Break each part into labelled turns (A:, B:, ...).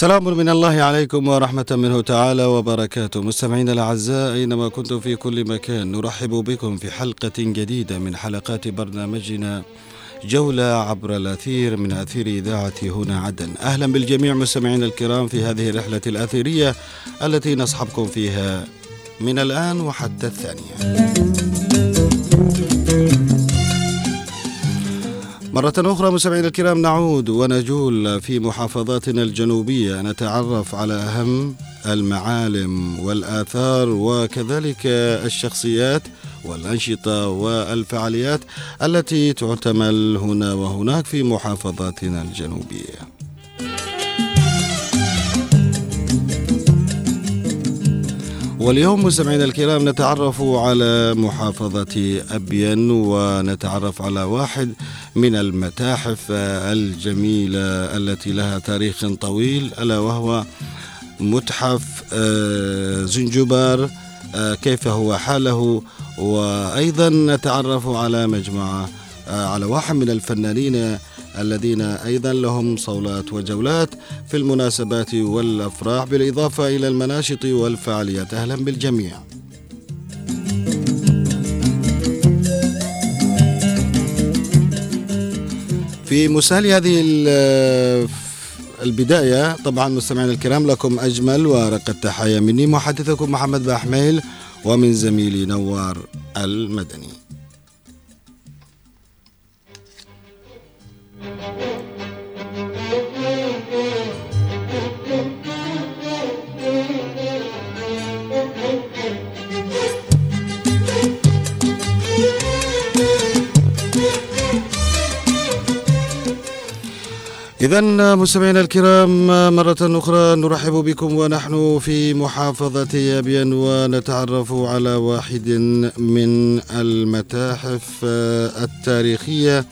A: سلام من الله عليكم ورحمة منه تعالى وبركاته. مستمعينا الأعزاء أينما كنتم في كل مكان. نرحب بكم في حلقة جديدة من حلقات برنامجنا جولة عبر الأثير من أثير إذاعة هنا عدن. أهلا بالجميع مستمعينا الكرام في هذه الرحلة الأثيرية التي نصحبكم فيها من الآن وحتى الثانية. مرة أخرى مستمعينا الكرام نعود ونجول في محافظاتنا الجنوبية نتعرف على أهم المعالم والآثار وكذلك الشخصيات والأنشطة والفعاليات التي تعتمل هنا وهناك في محافظاتنا الجنوبية. واليوم مستمعينا الكرام نتعرف على محافظة أبين ونتعرف على واحد من المتاحف الجميلة التي لها تاريخ طويل ألا وهو متحف آه، زنجبار آه، كيف هو حاله؟ وأيضا نتعرف على مجموعة آه، على واحد من الفنانين الذين أيضا لهم صولات وجولات في المناسبات والأفراح بالإضافة إلى المناشط والفعاليات. أهلا بالجميع. في مسال هذه البداية طبعا مستمعينا الكرام لكم أجمل ورق التحايا مني محدثكم محمد بحميل ومن زميلي نوار المدني. إذا مستمعينا الكرام مرة أخرى نرحب بكم ونحن في محافظة يابين ونتعرف على واحد من المتاحف التاريخية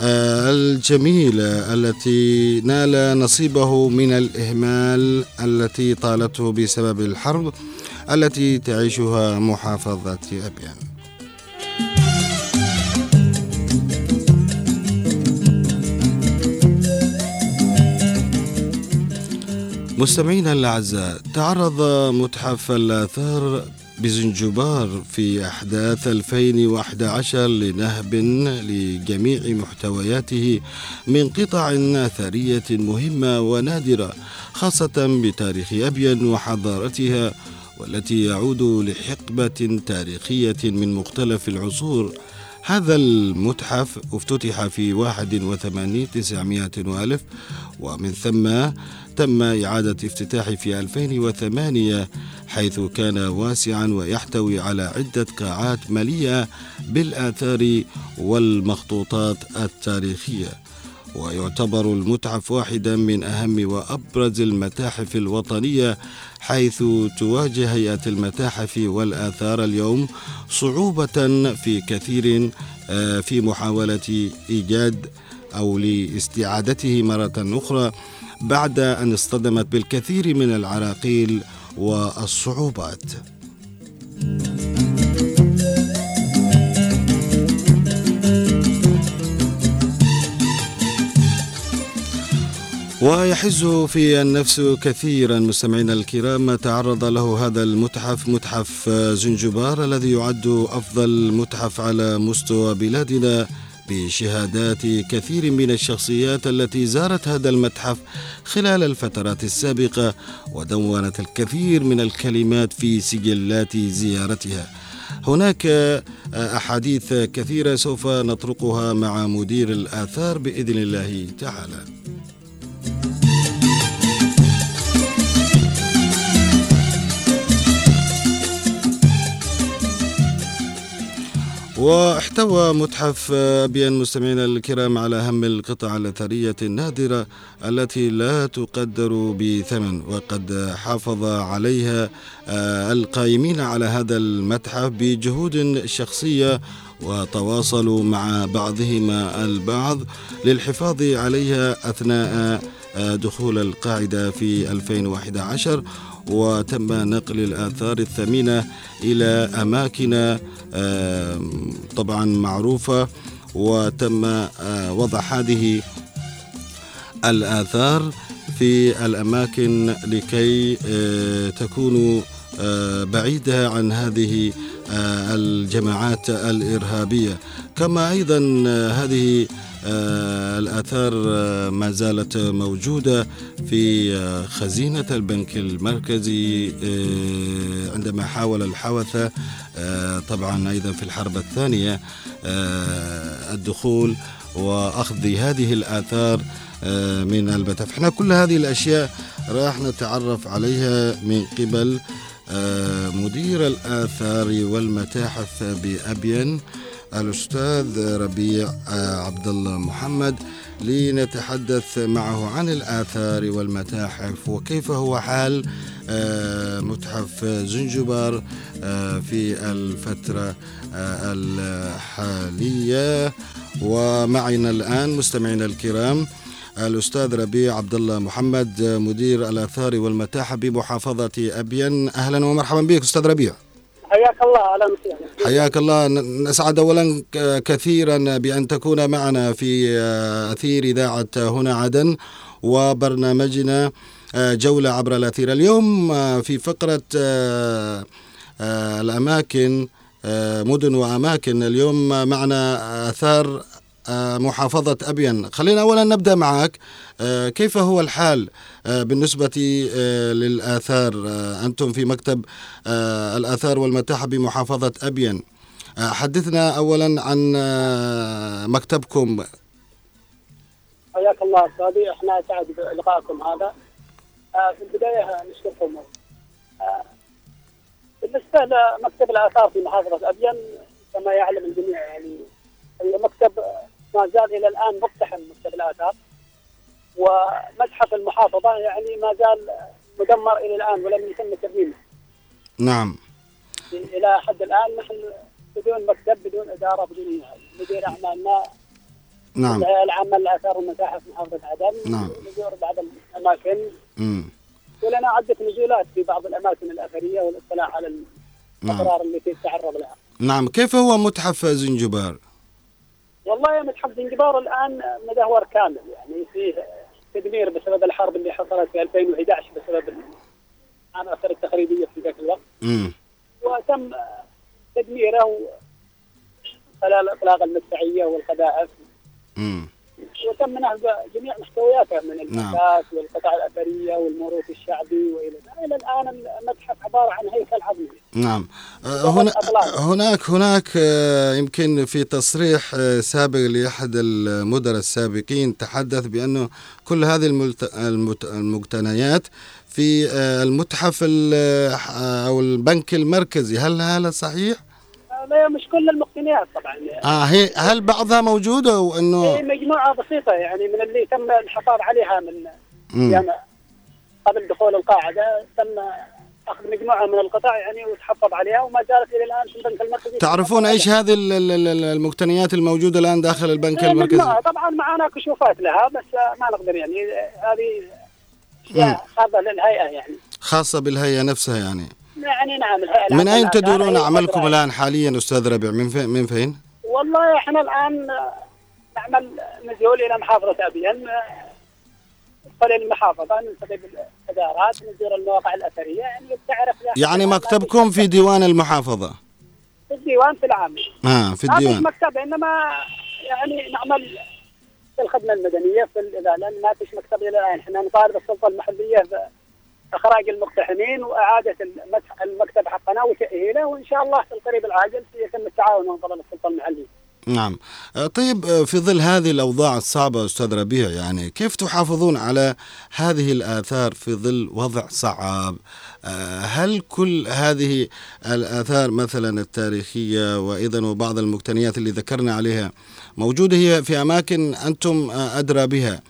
A: الجميلة التي نال نصيبه من الإهمال التي طالته بسبب الحرب التي تعيشها محافظة أبيان مستمعينا الأعزاء تعرض متحف الآثار بزنجبار في أحداث 2011 لنهب لجميع محتوياته من قطع أثرية مهمة ونادرة خاصة بتاريخ أبين وحضارتها والتي يعود لحقبة تاريخية من مختلف العصور. هذا المتحف افتتح في 81 900 وألف ومن ثم تم إعادة افتتاحه في 2008 حيث كان واسعا ويحتوي على عدة قاعات مليئة بالآثار والمخطوطات التاريخية. ويعتبر المتحف واحدا من أهم وأبرز المتاحف الوطنية حيث تواجه هيئة المتاحف والآثار اليوم صعوبة في كثير آه، في محاولة إيجاد أو لاستعادته مرة أخرى. بعد أن اصطدمت بالكثير من العراقيل والصعوبات. ويحز في النفس كثيرا مستمعينا الكرام تعرض له هذا المتحف متحف زنجبار الذي يعد أفضل متحف على مستوى بلادنا بشهادات كثير من الشخصيات التي زارت هذا المتحف خلال الفترات السابقة ودونت الكثير من الكلمات في سجلات زيارتها. هناك أحاديث كثيرة سوف نطرقها مع مدير الآثار بإذن الله تعالى. واحتوى متحف أبين مستمعينا الكرام على أهم القطع الأثرية النادرة التي لا تقدر بثمن وقد حافظ عليها آه، القائمين على هذا المتحف بجهود شخصية وتواصلوا مع بعضهما البعض للحفاظ عليها أثناء دخول القاعدة في 2011 وتم نقل الآثار الثمينة إلى أماكن طبعا معروفة وتم آه، وضع هذه الآثار في الأماكن لكي آه، تكونوا آه، بعيدة عن هذه الجماعات الإرهابية. كما أيضا هذه الآثار ما زالت موجودة في خزينة البنك المركزي عندما حاول الحوثة طبعا أيضا في الحرب الثانية الدخول وأخذ هذه الآثار آه، من المتاحف إحنا كل هذه الأشياء راح نتعرف عليها من قبل آه، مدير الآثار والمتاحف بأبين. الأستاذ ربيع آه، عبد الله محمد لنتحدث معه عن الآثار والمتاحف وكيف هو حال متحف زنجبار في الفترة الحالية. ومعنا الآن مستمعينا الكرام الأستاذ ربيع عبد الله محمد مدير الآثار والمتاحف بمحافظة أبين. أهلا ومرحبا بك أستاذ ربيع.
B: حياك الله وسهلا
A: حياك الله. نسعد اولا كثيرا بأن تكون معنا في أثير إذاعة هنا عدن وبرنامجنا جولة عبر الأثير. اليوم في فقرة الأماكن مدن وأماكن. اليوم معنا آثار آه، محافظة أبين. خلينا أولا نبدأ معك. آه، كيف هو الحال؟ آه، بالنسبة للآثار أنتم في مكتب الآثار والمتاحف بمحافظة أبين. حدثنا أولا عن مكتبكم.
B: حياك الله أستاذي. إحنا سعد بلقائكم هذا. في البداية نشكركم. بالنسبة لمكتب الآثار في محافظة أبين كما يعلم الجميع يعني المكتب ما زال إلى الآن مقتحم مكتب الآثار. ومتحف المحافظة يعني ما زال مدمر إلى الآن ولم يتم ترميمه.
A: نعم.
B: إلى حد الآن نحن بدون مكتب بدون إدارة بدون مدير أعمالنا
A: نعم
B: العامه للاثار والمتاحف محافظة عدن
A: نعم
B: نزور بعض الأماكن
A: امم
B: ولنا عدة نزولات في بعض الأماكن الأثرية والاطلاع على الاضرار نعم. التي تتعرض لها.
A: نعم كيف هو متحف زنجبار؟
B: والله متحف زنجبار الآن مدهور كامل يعني فيه تدمير بسبب الحرب اللي حصلت في 2011 بسبب العناصر التخريبية في ذاك الوقت.
A: امم
B: وتم تدميره خلال اطلاق المدفعية والقذائف. وتم نهب جميع محتوياته من نعم. والقطع الأثرية والموروث الشعبي وإلى إلى الآن المتحف عبارة عن هيكل عظمي.
A: نعم آه، هنا هناك هناك آه، يمكن في تصريح آه، سابق لأحد المدراء السابقين تحدث بانه كل هذه المقتنيات في المتحف أو البنك المركزي هل هذا صحيح؟
B: مش كل المقتنيات طبعا.
A: آه هي هل بعضها موجوده وانه
B: هي مجموعة بسيطة يعني من اللي تم الحفاظ عليها من يعني قبل دخول القاعدة تم أخذ مجموعة من القطع يعني وتحفظ عليها وما زالت إلى الآن في البنك المركزي.
A: تعرفون إيش هذه المقتنيات الموجودة الآن داخل البنك المركزي؟
B: طبعا معنا كشوفات لها بس ما نقدر يعني هذه خاصة للهيئة يعني.
A: خاصة بالهيئة نفسها يعني.
B: يعني نعم
A: من أين تدورون عملكم الآن حاليا أستاذ ربيع؟ من فين من فين؟
B: والله إحنا الآن نعمل نزول إلى محافظة أبين ندخل المحافظة نلتقي بالإدارات نزور المواقع الأثرية يعني تعرف
A: يعني مكتبكم في ديوان المحافظة؟
B: في الديوان في العام.
A: آه في الديوان.
B: مكتب إنما يعني نعمل في الخدمة المدنية في لأن ما فيش مكتب إلى الآن. إحنا نطالب السلطة المحلية إخراج المقتحمين وإعادة المكتب حقنا وتأهيله وإن شاء الله في القريب العاجل سيتم التعاون من قبل السلطة المحليه.
A: نعم. آه، طيب آه، في ظل هذه الأوضاع الصعبة أستاذ ربيع يعني كيف تحافظون على هذه الآثار في ظل وضع صعب؟ آه، هل كل هذه الآثار مثلا التاريخية وأيضا وبعض المقتنيات اللي ذكرنا عليها موجودة هي في أماكن أنتم أدرى بها؟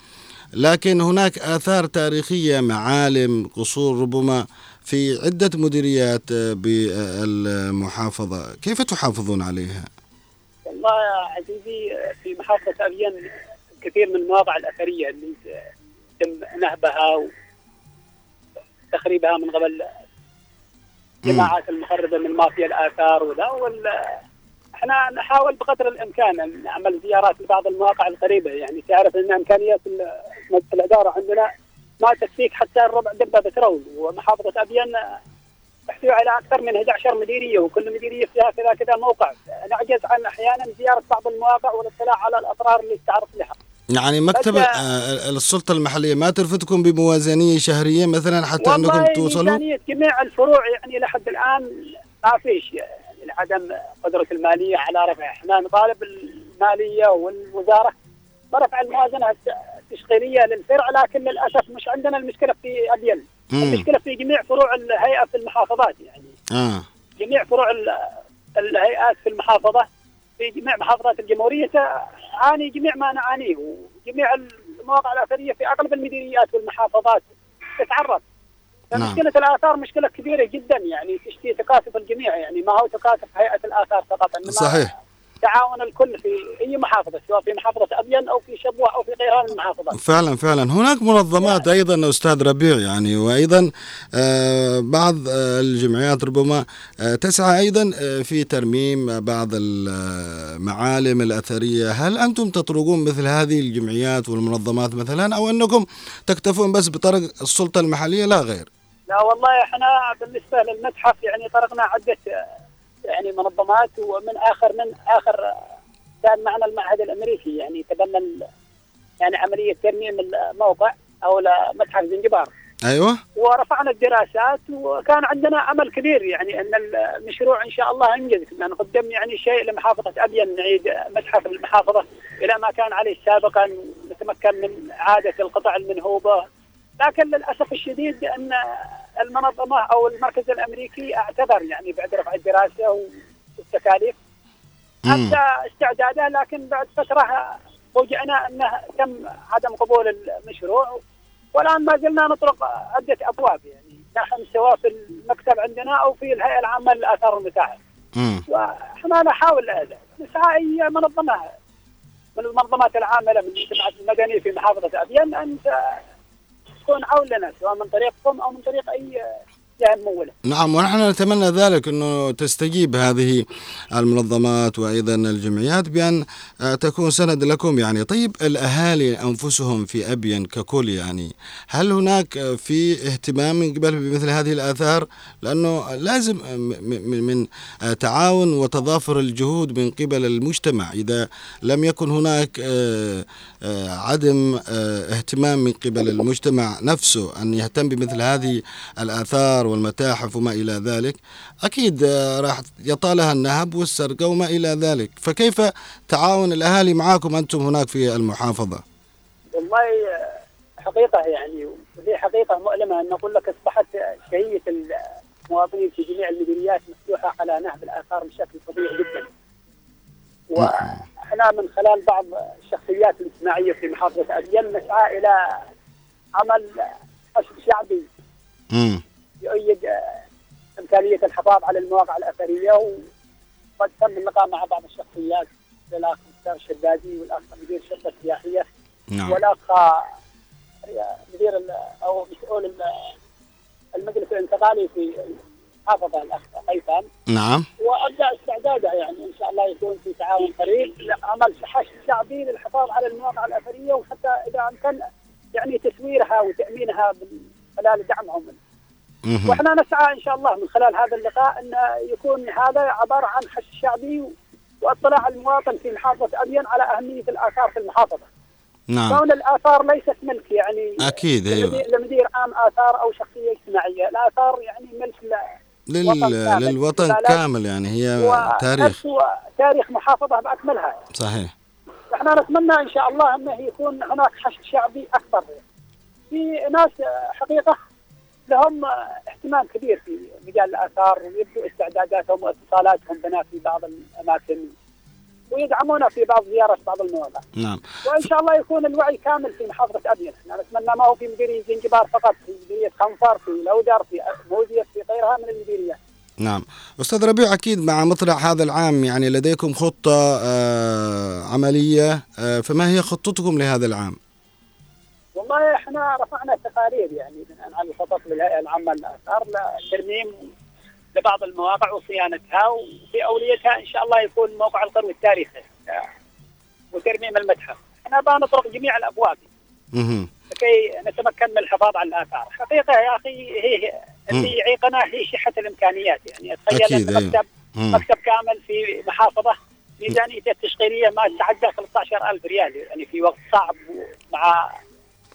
A: لكن هناك آثار تاريخية معالم قصور ربما في عدة مديريات بالمحافظة كيف تحافظون عليها؟
B: والله يا عزيزي في محافظة أبين كثير من المواقع الأثرية اللي تم نهبها وتخريبها من قبل جماعات المخربة من مافيا الآثار وذا إحنا نحاول بقدر الامكان أن نعمل زيارات لبعض المواقع القريبة. يعني تعرف إن امكانيات الإدارة عندنا ما تكفيك حتى الربع دبة بترول ومحافظة ابين تحتوي على أكثر من 11 مديرية وكل مديرية فيها كذا كذا موقع. نعجز عن أحيانا زيارة بعض المواقع والاطلاع على الاضرار اللي تعرض لها.
A: يعني مكتب السلطة المحلية ما ترفدكم بموازنية شهرية مثلا حتى أنكم توصلوا؟
B: ميزانيه جميع الفروع يعني لحد الآن ما فيش يعني لعدم قدرة المالية على رفع. إحنا نطالب الماليه والوزارة برفع الموازنة الت- التشغيلية للفرع لكن للأسف مش عندنا المشكلة في ابين
A: مم.
B: المشكلة في جميع فروع الهيئة في المحافظات يعني.
A: آه.
B: جميع فروع ال- الهيئات في المحافظة في جميع محافظات الجمهورية. تعاني جميع ما نعانيه وجميع المواقع الأثرية في أغلب المديريات والمحافظات تتعرض.
A: نعم.
B: فمشكلة الآثار مشكلة كبيرة جدا يعني تشتي تكاتف الجميع يعني ما هو تكاتف هيئة الآثار فقط إنما
A: صحيح.
B: تعاون الكل في أي محافظة سواء في محافظة أبين أو في شبوة أو في غيرها من المحافظات.
A: فعلا فعلا. هناك منظمات أيضا أستاذ ربيع يعني وأيضا آه، بعض آه، الجمعيات ربما آه، تسعى أيضا آه، في ترميم بعض المعالم الأثرية. هل أنتم تطرقون مثل هذه الجمعيات والمنظمات مثلا أو أنكم تكتفون بس بطرق السلطة المحلية؟ لا غير.
B: لا والله إحنا بالنسبة للمتحف يعني طرقنا عده يعني منظمات ومن آخر من آخر كان معنا المعهد الأمريكي يعني تبنى يعني عملية ترميم الموقع أو متحف زنجبار.
A: أيوه.
B: ورفعنا الدراسات وكان عندنا امل كبير يعني أن المشروع إن شاء الله ينجز كنا نقدم يعني شيء لمحافظة ابين نعيد متحف المحافظة إلى ما كان عليه سابقا نتمكن من اعاده القطع المنهوبة. لكن للأسف الشديد أن المنظمة أو المركز الأمريكي اعتذر يعني بعد رفع الدراسة والتكاليف. حتى استعداده لكن بعد فترة فوجئنا أنه تم عدم قبول المشروع والآن ما زلنا نطرق عدة أبواب يعني نحن سواء في المكتب عندنا أو في الهيئة العامة للآثار والمتاحف. وإحنا نحاول نسعى اي منظمة من المنظمات العامله من المجتمع المدني في محافظة ابين أن تكون عون لنا سواء من طريقكم أو من طريق أي جهه مموله.
A: نعم ونحن نتمنى ذلك إنه تستجيب هذه المنظمات وأيضا الجمعيات بأن آه، تكون سند لكم يعني. طيب الأهالي أنفسهم في أبين ككل يعني هل هناك آه، في اهتمام من قبل بمثل هذه الآثار؟ لأنه لازم آه، من تعاون وتضافر الجهود من قبل المجتمع. إذا لم يكن هناك عدم اهتمام من قبل المجتمع نفسه أن يهتم بمثل هذه الآثار والمتاحف وما إلى ذلك. أكيد آه، راح يطالها النهب والسرقة وما إلى ذلك. فكيف تعاون الأهالي معاكم أنتم هناك في المحافظة؟
B: والله حقيقة يعني وهي حقيقة مؤلمة أن نقول لك أصبحت شهية المواطنين في جميع المديريات مفتوحة على نهب الآثار بشكل فظيع جدا. وإحنا من خلال بعض الشخصيات الاجتماعية في محافظة ابين نسعى إلى عمل حشد شعبي. يؤيد إمكانية الحفاظ على المواقع الأثرية وقد تم اللقاء مع بعض الشخصيات الاخ مختار الشدادي والاخ مدير الشرطه السياحيه
A: نعم.
B: والأخ مدير أو مسؤول ال- المجلس الانتقالي في المحافظه الأخ قيثم
A: نعم.
B: وابدا استعداده يعني إن شاء الله يكون في تعاون قريب لعمل حشد شعبي للحفاظ على المواقع الأثرية وحتى إذا أمكن يعني تسويرها وتأمينها من خلال دعمهم.
A: مهم.
B: وإحنا نسعى إن شاء الله من خلال هذا اللقاء أن يكون هذا عبارة عن حشد شعبي واطلاع المواطن في محافظة ابين على أهمية الآثار في المحافظة.
A: نعم
B: كون الآثار ليست ملك يعني
A: أكيد، أيوة.
B: لمدير, عام آثار أو شخصية اجتماعية، الآثار يعني ملك
A: لل... للوطن كامل يعني هي تاريخ
B: ونفس تاريخ محافظة بأكملها.
A: صحيح
B: إحنا نتمنى إن شاء الله أنه يكون هناك حشد شعبي أكبر. في ناس حقيقة لهم اهتمام كبير في مجال الآثار ويبدو استعداداتهم واتصالاتهم بنا في بعض الأماكن ويدعمونا في بعض زيارة بعض المواقع.
A: نعم.
B: وإن شاء الله يكون الوعي كامل في محافظة ابين إحنا نتمنى ما هو في مديريه زنجبار فقط في مديريه خنفر في لودر في موزية في غيرها من المديريات
A: نعم. أستاذ ربيع أكيد مع مطلع هذا العام يعني لديكم خطة آه عملية آه فما هي خطتكم لهذا العام؟
B: والله إحنا رفعنا تقارير يعني عن الخطط للهيئة العامة للاثار لترميم لبعض المواقع وصيانتها وفي أوليتها إن شاء الله يكون موقع القرو التاريخي وترميم المتحف إحنا بنطرق جميع
A: الأبواب.
B: لكي نتمكن من الحفاظ على الآثار، حقيقة يا أخي هي اللي يعيقنا هي شحه الإمكانيات يعني تخيل
A: أيوة.
B: مكتب
A: مم.
B: مكتب كامل في محافظة ميزانيته التشغيلية ما تتعدى 15000 ريال يعني في وقت صعب مع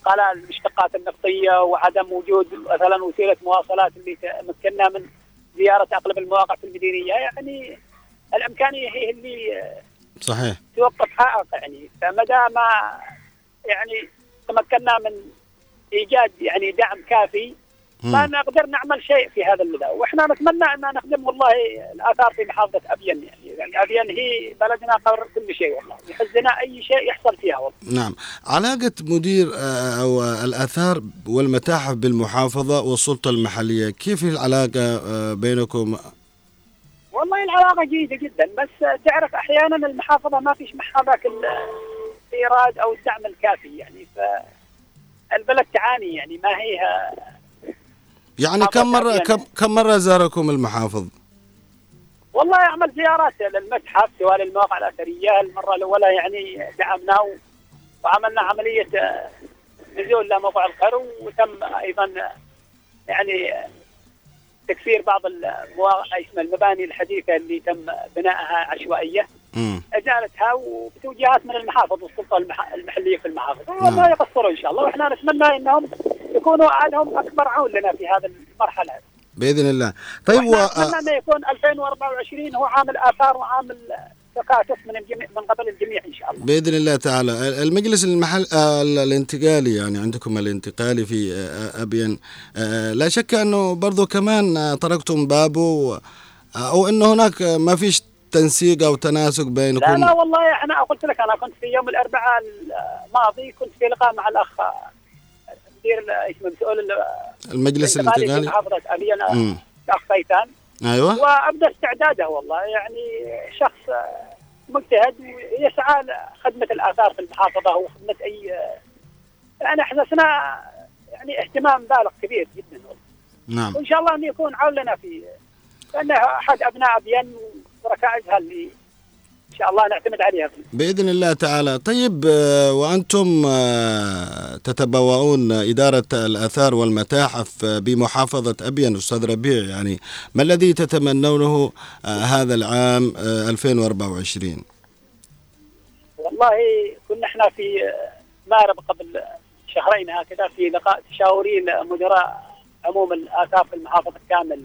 B: غلاء المشتقات النفطيه وعدم وجود مثلا وسيلة مواصلات اللي تمكنا من زيارة أغلب المواقع في المديريه يعني الأمكانية هي اللي
A: صحيح.
B: توقف عائق يعني. فمدى ما يعني تمكنا من إيجاد يعني دعم كافي ما. نقدر نعمل شيء في هذا المدى. وإحنا نتمنى أن نخدم والله الآثار في محافظة أبين. يعني يعني أبين هي بلدنا قبر كل شيء والله. يحزنا أي شيء يحصل فيها والله.
A: نعم. علاقة مدير آه، أو الآثار والمتاحف بالمحافظة والسلطة المحلية كيف العلاقة آه، بينكم؟
B: والله العلاقة جيدة جدا بس تعرف أحيانا المحافظة ما فيش معها ذاك الايراد أو الدعم الكافي يعني. فالبلد تعاني يعني ما هي
A: يعني كم مرة
B: يعني.
A: كم, كم مرة زاركم المحافظ
B: والله أعمل زيارات للمتحف سواء للمواقع الأثرية المرة الأولى يعني دعمنا و- وعملنا عملية آه، نزول لموقع القرو وتم أيضا آه، يعني آه، تكسير بعض المواقع اسمها المباني الحديثة اللي تم بنائها
A: عشوائية
B: ازالتها وبتوجيهات من المحافظ والسلطة المح- المحلية في المحافظ. وما يقصروا إن شاء الله. وإحنا نتمنى إنهم يكونوا عندهم أكبر عون لنا في هذه المرحلة.
A: بإذن الله. طيب و...
B: يكون 2024 هو عام الآثار وعام التكاتف من الجميع من قبل الجميع إن شاء الله.
A: بإذن الله تعالى. المجلس المحل آه، الانتقالي يعني عندكم الانتقالي في آه، أبين. آه، لا شك أنه برضو كمان آه، طرقتم بابه آه، أو أنه هناك آه، ما فيش تنسيق أو تناسق
B: لا
A: بينكم
B: لا والله إحنا قلت لك أنا كنت في يوم الأربعاء الماضي كنت في لقاء مع الأخ مدير اسمه مسؤول
A: المجلس
B: الانتقالي
A: محافظة.
B: الاخ فيتان
A: أيوة
B: وأبدأ استعداده والله يعني شخص مجتهد ويسعى لخدمة الآثار في المحافظة وخدمة اي يعني احسسنا يعني اهتمام بالغ كبير جدا والله.
A: نعم
B: وإن شاء الله انه يكون عون لنا في لأنه أحد أبناء أبين وركائزها اللي إن شاء الله نعتمد عليها.
A: بإذن الله تعالى. طيب آه، وأنتم آه، تتبوؤون إدارة الآثار والمتاحف آه، بمحافظة أبين أستاذ ربيع. يعني ما الذي تتمنونه هذا العام آه، 2024
B: والله كنا إحنا في مارب قبل شهرين هكذا في لقاء تشاوري لمدراء عموم الآثار في المحافظة كامل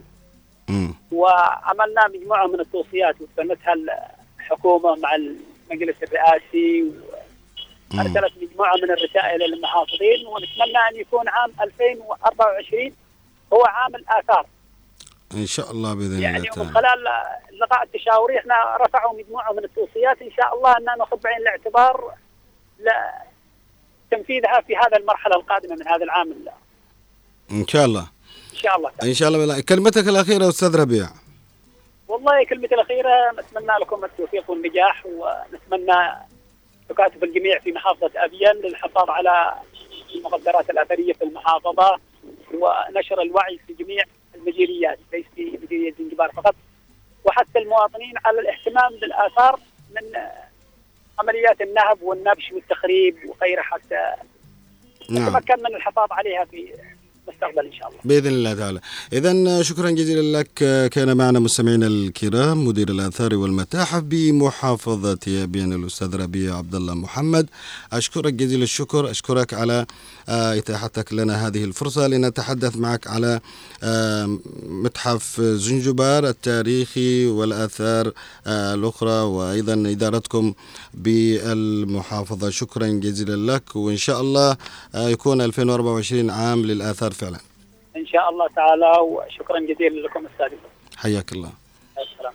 A: مم.
B: وعملنا مجموعة من التوصيات وسنتها الحكومة مع المجلس الرئاسي
A: مم.
B: وأرسلت مجموعة من الرسائل للمحافظين ونتمنى أن يكون عام 2024 هو عام الآثار
A: إن شاء الله بإذن الله
B: يعني
A: تعالى
B: خلال اللقاء التشاوري إحنا رفعوا مجموعة من التوصيات إن شاء الله أن ناخذ بعين الاعتبار لتنفيذها في هذا المرحلة القادمة من هذا العام
A: إن شاء الله
B: ان شاء الله تعالى.
A: إن شاء الله بالله. كلمتك الأخيرة أستاذ ربيع
B: والله كلمتي الأخيرة نتمنى لكم التوفيق والنجاح ونتمنى تكاتف الجميع في محافظة ابين للحفاظ على المقدرات الأثرية في المحافظة ونشر الوعي في جميع المديريات ليس في مديرية زنجبار فقط وحتى المواطنين على الاهتمام بالآثار من عمليات النهب والنبش والتخريب وغيرها حتى
A: نعم
B: نتمكن من الحفاظ عليها في المستقبل إن شاء الله.
A: بإذن الله تعالى. إذا شكرا جزيلا لك كان معنا مستمعينا الكرام مدير الآثار والمتاحف بمحافظة أبين الأستاذ ربيع عبد الله محمد. أشكرك جزيل الشكر أشكرك على آه، إتاحتك لنا هذه الفرصة لنتحدث معك على متحف زنجبار التاريخي والآثار آه، الأخرى وأيضا إدارتكم بالمحافظة. شكرا جزيلا لك وإن شاء الله آه، يكون 2024 عام للآثار فعلا.
B: إن شاء الله تعالى وشكرا جزيلا لكم أستاذ
A: حياك الله.
B: السلام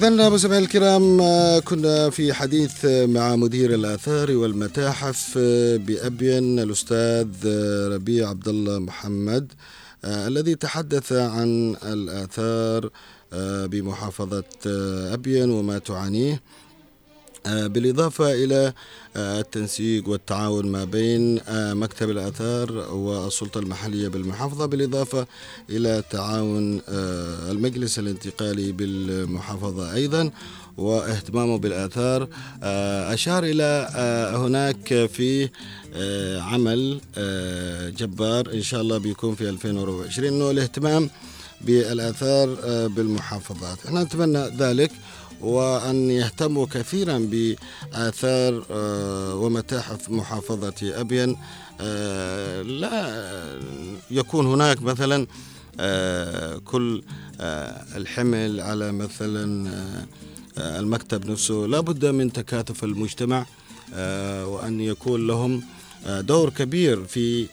A: إذا مستمعينا الكرام كنا في حديث مع مدير الآثار والمتاحف بأبين الأستاذ ربيع عبد الله محمد الذي تحدث عن الآثار بمحافظة أبين وما تعانيه. بالإضافة إلى التنسيق والتعاون ما بين مكتب الآثار والسلطة المحلية بالمحافظة بالإضافة إلى تعاون المجلس الانتقالي بالمحافظة أيضا واهتمامه بالآثار. أشار إلى هناك في عمل جبار إن شاء الله بيكون في 2024 أنه الاهتمام بالآثار بالمحافظات. إحنا نتمنى ذلك. وأن يهتموا كثيرا بآثار ومتاحف محافظة أبين. لا يكون هناك مثلا كل الحمل على مثلا المكتب نفسه. لا بد من تكاتف المجتمع وأن يكون لهم دور كبير في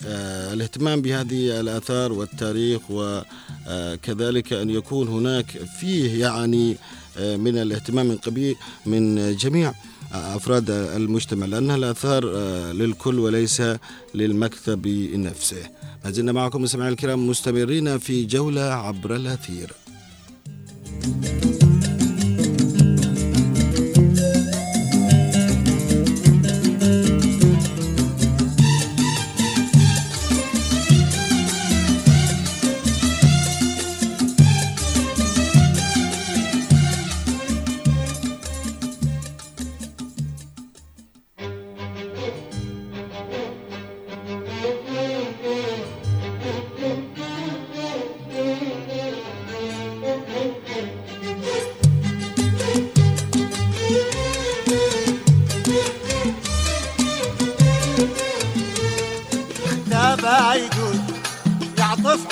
A: الاهتمام بهذه الآثار والتاريخ وكذلك أن يكون هناك فيه يعني من الاهتمام من قبيل من جميع أفراد المجتمع لأنها الآثار للكل وليس للمكتب نفسه. ما زلنا معكم مستمعينا الكرام مستمرين في جولة عبر الأثير.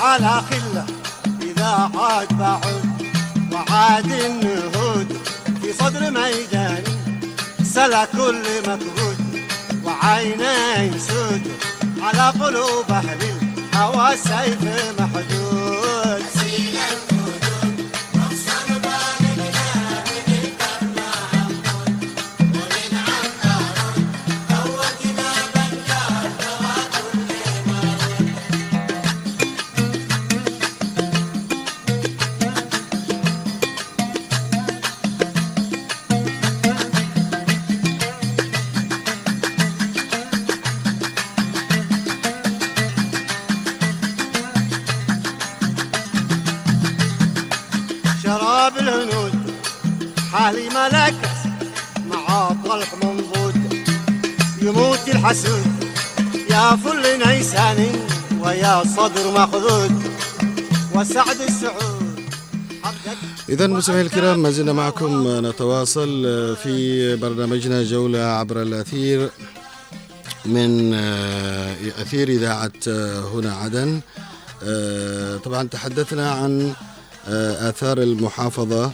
C: على خلة إذا عاد بعد وعاد النهود في صدر ميداني سلا كل مكهود وعينين سود على قلوب أهل الهوى السيف محدود. صدر مخدود وسعد السعود.
A: إذا مستمعينا الكرام ما زلنا معكم نتواصل في برنامجنا جولة عبر الأثير من أثير إذاعة هنا عدن. طبعا تحدثنا عن آثار المحافظة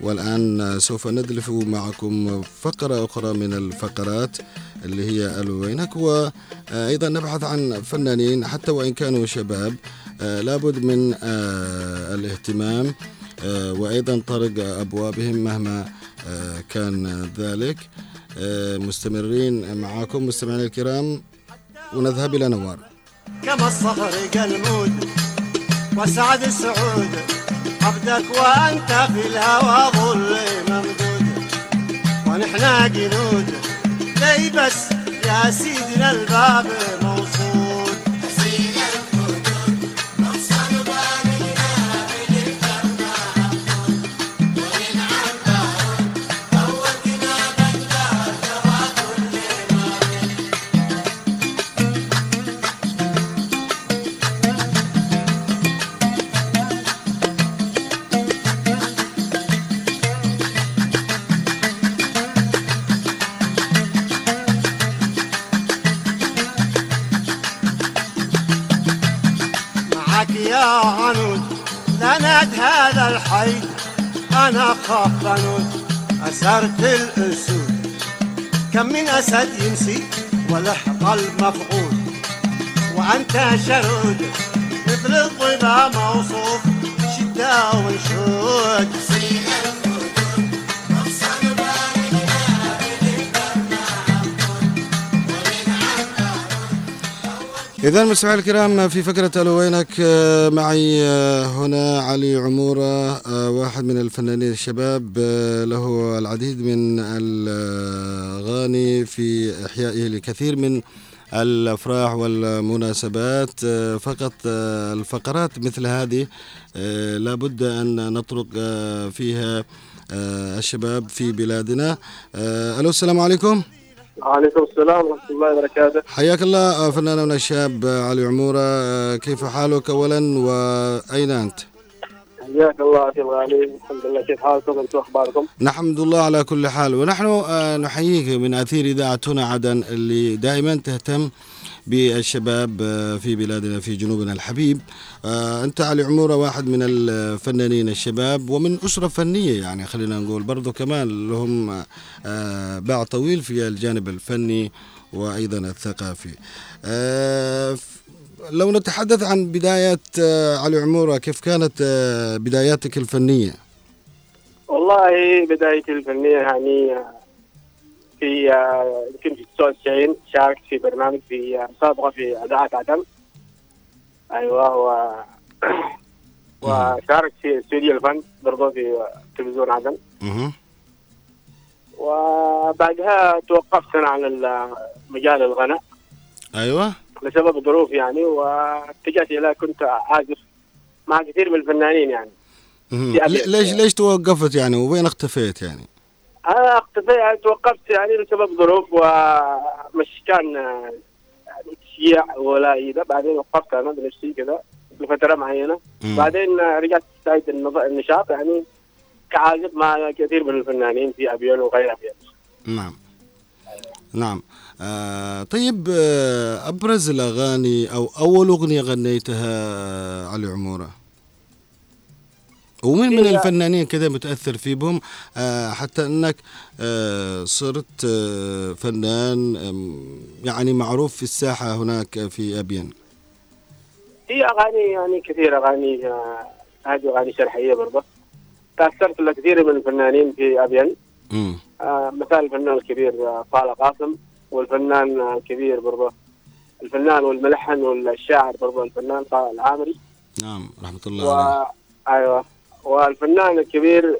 A: والآن سوف ندلف معكم فقرة أخرى من الفقرات. اللي هي ألوينك. وأيضا نبحث عن فنانين حتى وإن كانوا شباب. لابد من الاهتمام. وأيضا طرق أبوابهم مهما كان ذلك. مستمرين معكم مستمعينا الكرام ونذهب إلى نوار.
C: كما الصخر قلمود وسعد السعود عبدك وأنت في الهوى ظل ممدود ونحنا جنود. لي بس يا سيدنا الباب. بنود اسرت الأسود. كم من أسد يمسي ولحق المفقود وأنت شرود مثل الطبا موصوف. شده ونشود
A: إذا مستمعي الكرام في فكرة ألو وينك آه، معي آه، هنا علي عمورة آه، واحد من الفنانين الشباب له العديد من الأغاني في إحيائه لكثير من الأفراح والمناسبات فقط الفقرات مثل هذه لابد أن نطرق فيها الشباب في بلادنا. ألو السلام عليكم.
D: وعليكم السلام ورحمة الله وبركاته.
A: حياك الله فناننا الشاب علي عمورة. آه، كيف حالك أولا؟ وأين أنت؟
D: حياك الله أخي الغالي. الحمد لله. كيف حالكم؟ أنتم أخباركم؟
A: نحمد الله على كل حال. ونحن آه، نحييك من أثير إذاعة هنا عدن اللي دائما تهتم بالشباب آه، في بلادنا في جنوبنا الحبيب. آه، أنت علي عمورة واحد من الفنانين الشباب ومن أسرة فنية يعني خلينا نقول برضو كمان لهم آه، باع طويل في الجانب الفني وأيضا الثقافي. لو نتحدث عن بداية علي عمورة كيف كانت بداياتك الفنية؟
D: والله بدايتي الفنية يعني في آه، يمكن في 99 شاركت في برنامج في آه، مسابقة في إذاعة عدن أيوه و وشاركت في استوديو الفن برضه في آه، تلفزيون عدن. وبعدها توقفت أنا عن ال- مجال الغناء.
A: أيوه.
D: لسبب ظروف يعني واتجهت إلى كنت عازف مع كثير من الفنانين يعني.
A: ليش ليش توقفت يعني؟ وين اختفيت يعني؟
D: أنا اختفيت توقفت يعني لسبب ظروف ومش كان يعني تشجيع ولا اذا بعدين وقفت أنا بنفسي كذا. لفتره معينة.
A: مم.
D: بعدين رجعت النض- النشاط يعني كعازف مع كثير من الفنانين في أبيون وغير أبيون.
A: نعم. نعم. آه طيب آه أبرز الأغاني أو أول أغنية غنيتها علي عمورة؟ ومن من الفنانين كذا متأثر في بهم آه حتى إنك آه صرت آه فنان يعني معروف في الساحة هناك في أبين.
D: في أغاني يعني كثير أغاني هذه أغاني شرحية برضه. تأثرت لكثير من الفنانين في أبين. مثال الفنان الكبير طارق قاسم والفنان الكبير برضه. الفنان والملحن والشاعر برضه الفنان طارق العامري.
A: نعم رحمة الله عليه.
D: أيوه. والفنان الكبير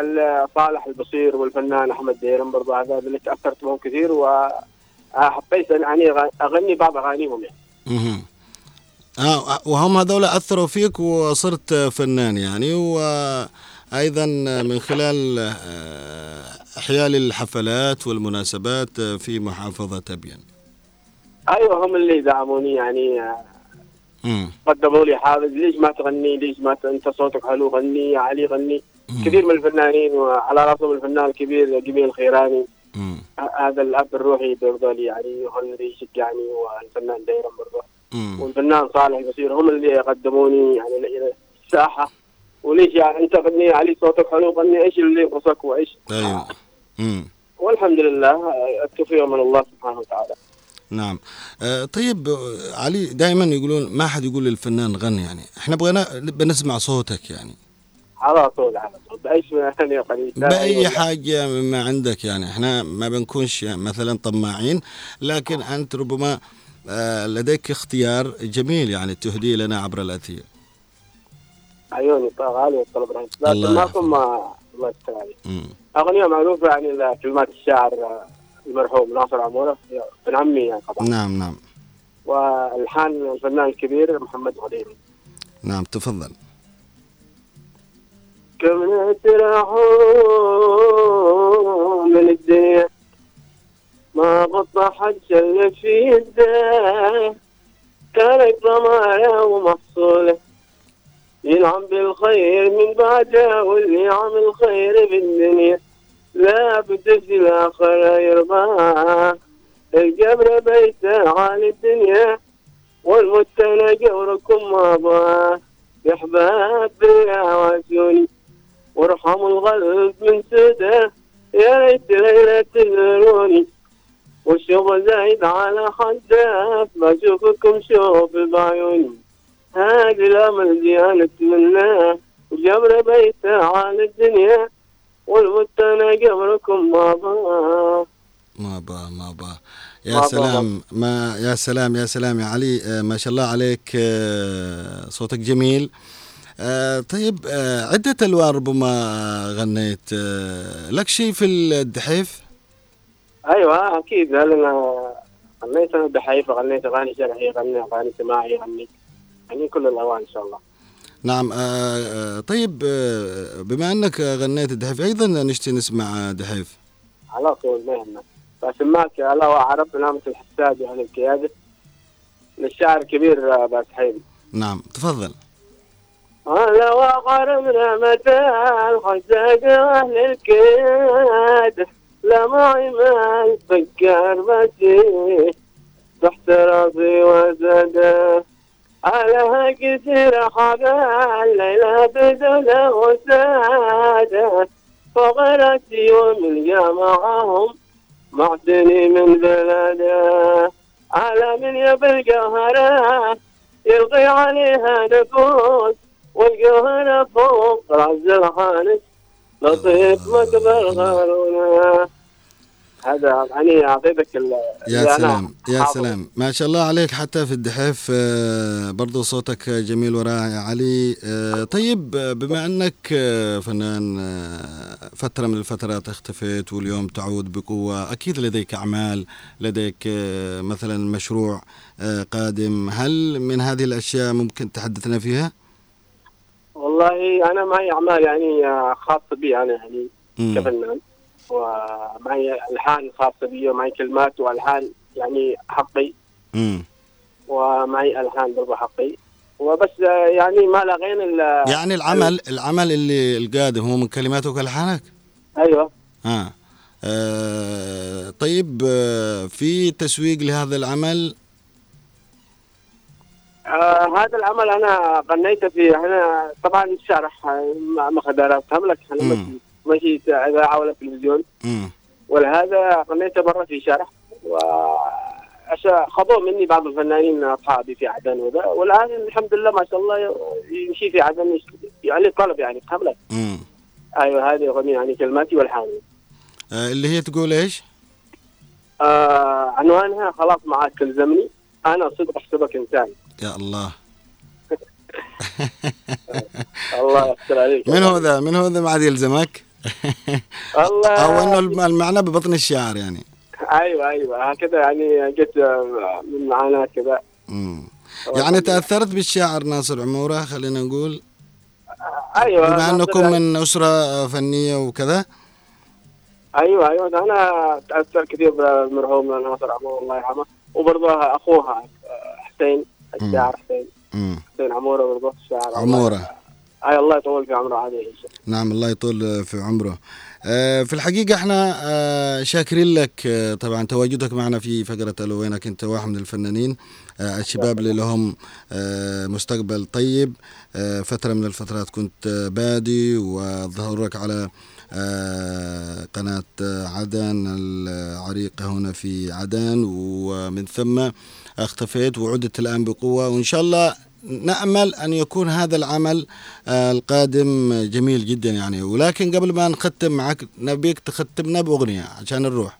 D: ال- صالح البصير والفنان أحمد ديرم برضه هذا اللي تأثرت بهم كثير وحبيت أغ- أغني بعض أغانيهم يعني
A: مهم. آه وهم هذول أثروا فيك وصرت فنان يعني وأيضا من خلال آه، إحياء الحفلات والمناسبات في محافظة أبين
D: أيوه هم اللي دعموني يعني آه،. قدموا لي حافز. ليش ما تغني؟ ليش ما ت... انت صوتك حلو؟ غني. يا علي غني.
A: مم.
D: كثير من الفنانين وعلى راسهم الفنان الكبير جميل الخيراني. هذا الأب الروحي برضه لي يعني هو اللي يشجعني والفنان ديرم برضه. والفنان صالح البصير هم اللي قدموني يعني إلى الساحة. وليش يعني أنت غني؟ علي صوتك حلو غني. إيش اللي ينقصك
A: وإيش؟ مم.
D: والحمد لله التوفيق من الله سبحانه وتعالى.
A: نعم. آه طيب علي دائما يقولون ما حد يقول للفنان غني يعني. إحنا بغينا بنسمع صوتك يعني.
D: على طول على طول. بأي شيء قليل
A: بأي حاجة مما عندك يعني. إحنا ما بنكونش مثلا طماعين لكن أنت ربما آه، لديك اختيار جميل يعني تهديه لنا عبر الأثير.
D: عيوني غالي والطلب رهيب
A: الله
D: لكن ما الله يستر. أغنية معروفة يعني لكلمات الشاعر آه، المرحوم ناصر عموره. ابن عمي يعني طبعا.
A: نعم نعم.
D: والحان الفنان الكبير محمد غديري
A: نعم تفضل.
D: كم نترحم من الدنيا ما غطى حج اللي في يده كانت ضمايا ومحصولة ينعم بالخير من بعده واللي يعمل خير بالدنيا. لا بد في الآخرة يرضاه القبر بيته عالي الدنيا والمتنى جوركم احباب يا واسوني وارحموا القلب من سده يا ريت ليلة تزوروني والشوق زايد على حده بشوفكم شوف بعيوني هذه الأمل دي انا اتمناه وجبر بيته على الدنيا. والمتنى قبركم ما باه
A: ما با ما با يا
D: ما
A: سلام ما يا سلام يا سلام. يا علي آه، ما شاء الله عليك آه، صوتك جميل. آه، طيب عدة ألوان ربما غنيت. لك شيء في الدحيف؟
D: أيوه أكيد. لأن غنيت؟ أنا بحيفا غنيت اغاني شرعيه غنيت اغاني سماعيه غنيت يعني كل الألوان إن شاء الله.
A: نعم آه، آه، طيب آه، بما أنك غنيت الدحيف أيضا نشتي نسمع دحيف
D: على طول ما يهمك. فسماك الله وعرب نعمة الحساد وأهل القيادة. للشاعر الكبير آه، باس حيدي
A: نعم تفضل.
D: هلا وغرمنا متى الحساد وأهل القيادة؟ لا معي ما يفكر مسيح تحت راسي وزاده على كثير حبال ليلة بدون وسادة فغرتي وملقى معهم معتني من بلده على من يبي القهرة يلقي عليها نفوس والقهرة فوق رأس الخانس لطيف مكبر غارونه هذا يعني اعطيتك ال-
A: يا سلام يا
D: حافظه.
A: سلام ما شاء الله عليك حتى في الدحيف آه، برضو صوتك جميل ورائع علي آه، طيب آه، بما آه، فنان فترة من الفترات اختفيت واليوم تعود بقوة أكيد لديك أعمال لديك مثلا مشروع قادم هل من هذه الأشياء ممكن تحدثنا فيها؟
D: والله أنا معي أعمال يعني خاصة بي أنا يعني. كفنان ومعي الحان خاصه بي ومعي كلمات والحان يعني حقي.
A: مم.
D: ومعي الحان برضه حقي. وبس آه، يعني ما لغينا ال-
A: يعني العمل العمل اللي القادم هو من كلماتك وألحانك؟
D: أيوه.
A: آه. آه طيب آه في تسويق لهذا العمل؟
D: آه هذا العمل أنا غنيت فيه. أنا طبعا الشرح آه، ما ما خدرتهم لك
A: أنا
D: ماشي اذاعه ولا تلفزيون
A: مم.
D: ولهذا غنيته برا في شرح و خذوه مني بعض الفنانين أصحابي في عدن وذا والآن الحمد لله ما شاء الله يمشي في عدن يعني طلب يعني فهم لك
A: مم.
D: أيوه هذه أغنية يعني كلماتي والحاني
A: آه اللي هي تقول إيش؟
D: آه عنوانها خلاص معاك تلزمني أنا صدق أحسبك إنسان
A: يا الله
D: الله يستر عليك
A: من هو ذا؟ من هو ذا ما عاد يلزمك؟
D: الله
A: أو إنه الم- المعنى ببطن الشعر يعني.
D: أيوه أيوه. هكذا يعني جت من معاناة كذا.
A: يعني تأثرت بالشاعر ناصر عمورة خلينا نقول؟
D: أيوه
A: بما أنكم
D: يعني-
A: من أسرة فنية وكذا؟
D: أيوه أيوه. أنا تاثر كثير بالمرحوم ناصر عمور الله يرحمه. وبرضه أخوها حسين الشاعر حسين. حسين عمورة برضه الشاعر
A: عمورة.
D: اي الله يطول في عمره عليه
A: نعم الله يطول في عمره. آه، في الحقيقة إحنا آه، شاكرين لك آه، طبعا تواجدك معنا في فقرة ألو وينك أنت واحد من الفنانين. آه، الشباب اللي لهم آه، مستقبل طيب. آه، فترة من الفترات كنت آه، بادي وظهورك على آه، قناة آه، عدن العريقة هنا في عدن. ومن ثم اختفيت وعدت الآن بقوة. وإن شاء الله نأمل أن يكون هذا العمل آه، القادم جميل جدا يعني. ولكن قبل ما نختم معك نبيك تختمنا بأغنية عشان نروح.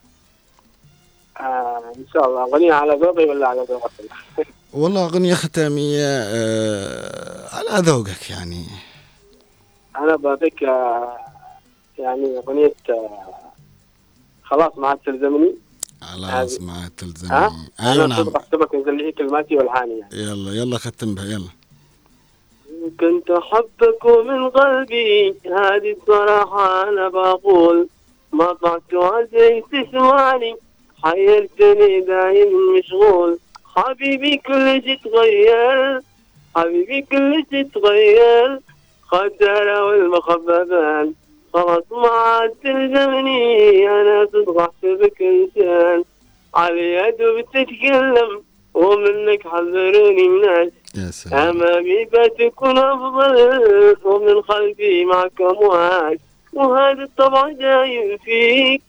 D: آه إن شاء الله. أغنية على ذوقي ولا على ذوقك؟
A: والله أغنية ختامية آه، على ذوقك يعني.
D: أنا بعطيك آه يعني أغنية آه خلاص ما عاد تلزمني.
A: خلاص ما تلزمني.
D: أنا
A: نعم.
D: احسبك انزل لي كلماتي والحاني يعني.
A: يلا يلا ختم بها يلا.
D: كنت أحبك من قلبي هذه الصراحة أنا بقول. ما طعت وعزيت تسمعني حيرتني دايم مشغول. حبيبي كل شي تغير حبيبي كل شي تغير. خدرة والمخببان خلاص ما عاد تلزمني أنا صدق أحسبك إنسان على يد بتتكلم ومنك حذروني الناس
A: يا سلام.
D: أمامي بتكون أفضل ومن خلفي معك أمواج وهذا الطبع دايم فيك.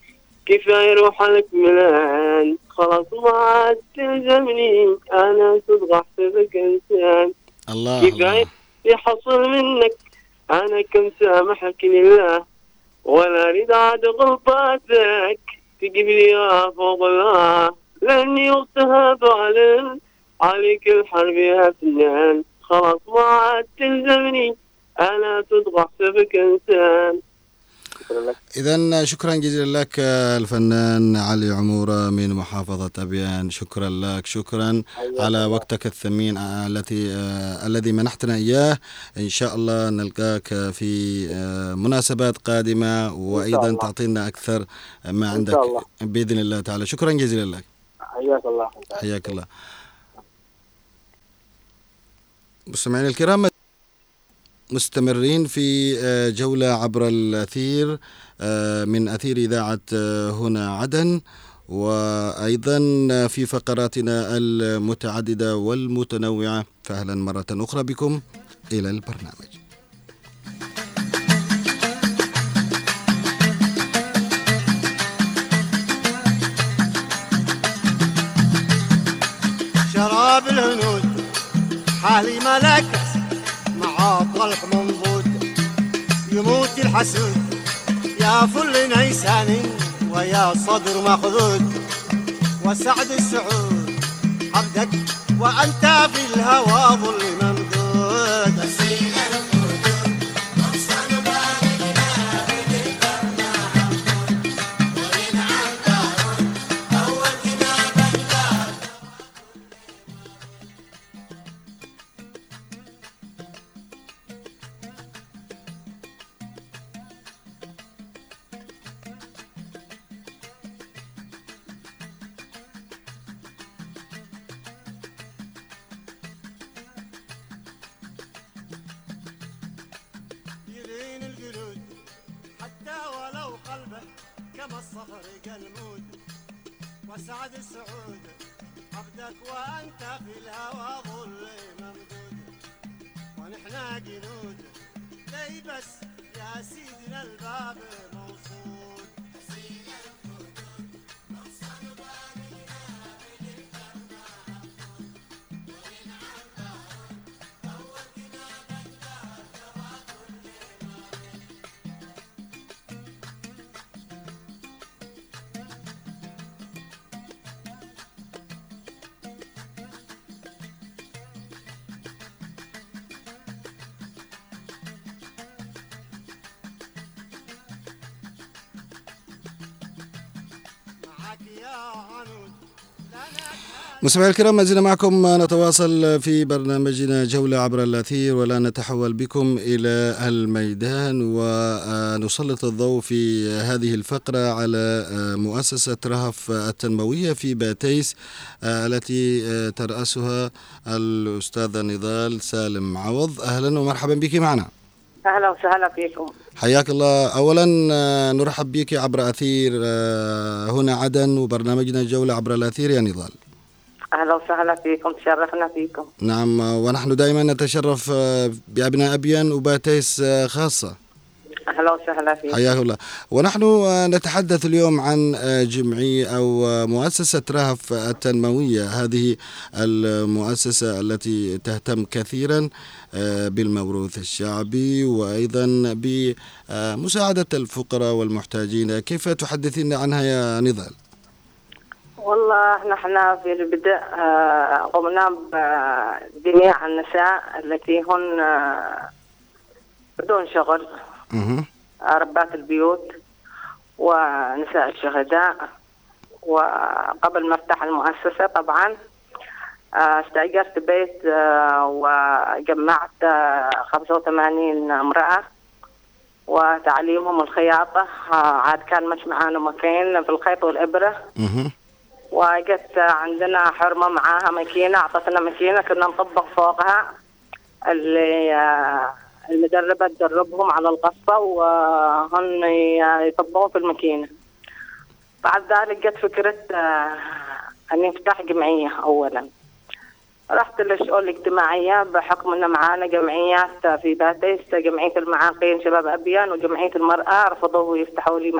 D: كفاية روح لك ملان. خلاص ما عاد تلزمني أنا صدق أحسبك إنسان
A: الله
D: كفاية
A: الله.
D: يحصل منك. أنا كم سامحك لله. ولا أريد عاد غلطاتك تجيب لي فوق الله لأني اغتهاب علن عليك الحرب يا فنان. خلاص ما عاد تلزمني. أنا تضغط سبك إنسان. شكرا لك.
A: إذا شكرا جزيلا لك الفنان علي عمورة من محافظة أبيان. شكرا لك شكرا على وقتك الثمين آه، التي آه، الذي منحتنا إياه. إن شاء الله نلقاك في آه، مناسبات قادمة وأيضا
D: الله.
A: تعطينا أكثر ما عندك
D: الله.
A: بإذن الله تعالى. شكرا جزيلا لك.
D: حياك الله.
A: حياك الله. مستمعينا الكرام مستمرين في آه، جولة عبر الأثير آه، من أثير إذاعة آه، هنا عدن. وأيضا في فقراتنا المتعددة والمتنوعة. فأهلا مرة أخرى بكم إلى البرنامج.
C: شراب الهنود حالي ملكس مع طلق منضود يموت الحسود. يا فل نيساني ويا صدر مخذود. وسعد السعود عبدك وأنت في الهوى ظل
A: مستمعينا الكرام ما زلنا معكم. نتواصل في برنامجنا جولة عبر الأثير ولا نتحول بكم إلى الميدان. ونسلط الضوء في هذه الفقرة على مؤسسة رهف التنموية في باتيس التي ترأسها الأستاذة نضال سالم عوض. أهلا ومرحبا بك معنا.
E: أهلا وسهلا فيكم.
A: حياك الله. أولا نرحب بك عبر أثير هنا عدن وبرنامجنا جولة عبر الأثير يا نضال.
E: أهلا وسهلا فيكم تشرفنا فيكم.
A: نعم ونحن دائما نتشرف آه، بأبناء أبيان وباتيس آه، خاصة.
E: أهلا وسهلا فيكم.
A: حياك الله. ونحن آه، نتحدث اليوم عن جمعية أو آه، مؤسسة رهف التنموية. هذه المؤسسة التي تهتم كثيرا بالموروث الشعبي وأيضا بمساعدة الفقراء والمحتاجين. كيف تحدثين عنها يا نضال؟
E: والله نحن في البدء آه، قمنا بجميع النساء التي هن آه، بدون شغل ربات البيوت ونساء الشهداء. وقبل ما افتح المؤسسة طبعا آه، استأجرت بيت وجمعت آه، 85 امرأة. وتعليمهم الخياطة عاد كان مش معانا مكان في الخيط والإبرة. وجت عندنا حرمة معاها ماكينة أعطتنا ماكينة كنا نطبق فوقها اللي آه، المدربة تدربهم على القصة وهن يطبقوا في الماكينة. بعد ذلك جت فكرة آه، أن نفتح جمعية أولا. رحت للشؤون الاجتماعية بحكم أن معانا جمعيات في باتيس جمعية المعاقين شباب أبيان وجمعية المرأة رفضوا يفتحوا لي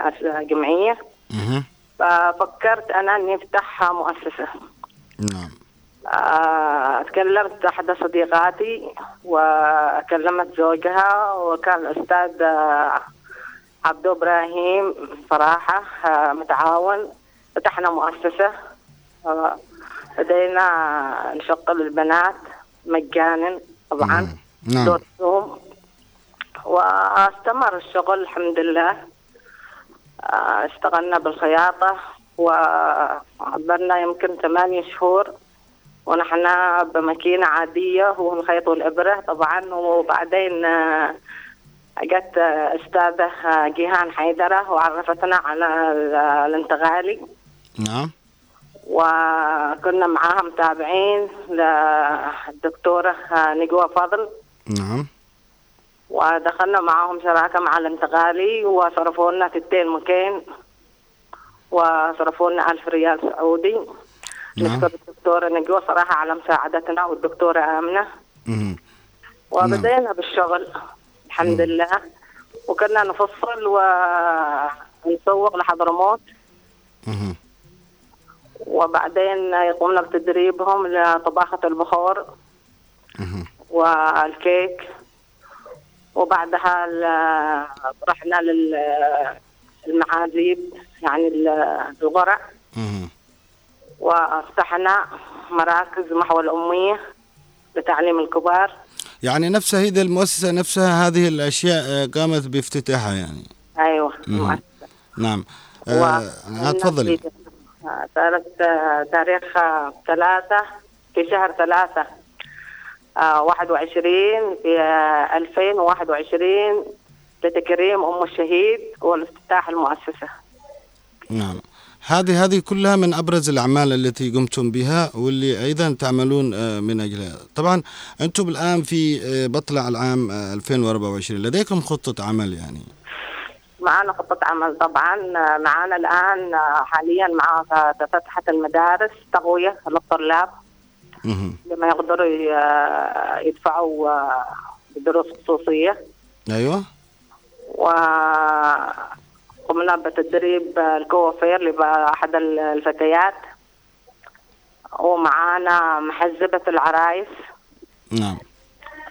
E: جمعية. ففكرت أنا أني أفتح مؤسسة.
A: نعم.
E: آه، تكلمت أحد صديقاتي وكلمت زوجها وكان الأستاذ آه، عبدو إبراهيم صراحة آه، متعاون. فتحنا مؤسسة آه، بدينا نشغل البنات مجانا طبعا.
A: نعم.
E: دورهم واستمر الشغل الحمد لله. اشتغلنا بالخياطة وعبرنا يمكن ثمانية شهور ونحن بماكينة عادية ونخيط الإبرة طبعا. وبعدين آه، جت آه، أستاذة آه، جيهان حيدرة وعرفتنا على ال- الانتغالي.
A: نعم.
E: وكنا معاها متابعين للدكتورة نجوى فضل.
A: نعم.
E: ودخلنا معاهم شراكة مع الانتقالي وصرفوا لنا ستين مكين وصرفوا لنا ألف ريال سعودي
A: نعم.
E: نشكر الدكتورة نجوى صراحة على مساعدتنا والدكتورة آمنة. وبدينا بالشغل الحمد لله وكنا نفصل ونسوق لحضرموت. وبعدين قمنا بتدريبهم لطباخة البخور. والكيك وبعدها رحنا للمعازيب يعني ال- الغرع. وافتحنا مراكز محو الأمية لتعليم الكبار.
A: يعني نفسها هذه المؤسسة نفسها هذه الأشياء آه، قامت بافتتاحها يعني.
E: أيوة.
A: نعم. آه آه، تفضلي.
E: صارت تاريخ ثلاثة في شهر ثلاثة. آه، واحد وعشرين في آه، ألفين وواحد وعشرين لتكريم أم الشهيد والافتتاح المؤسسة.
A: نعم. هذه هذه كلها من أبرز الأعمال التي قمتم بها واللي أيضا تعملون آه، من أجلها. طبعا أنتم الآن في آه، مطلع العام آه، 2024 لديكم خطة عمل يعني؟
E: معنا خطة عمل طبعا. آه، معنا الآن آه، حاليا مع فتحت المدارس تقوية للطلاب. لما يقدروا يدفعوا آه، دروس خصوصية.
A: أيوه.
E: وقمنا بتدريب الكوافير لأحد الفتيات. ومعانا محزبة العرايس.
A: نعم.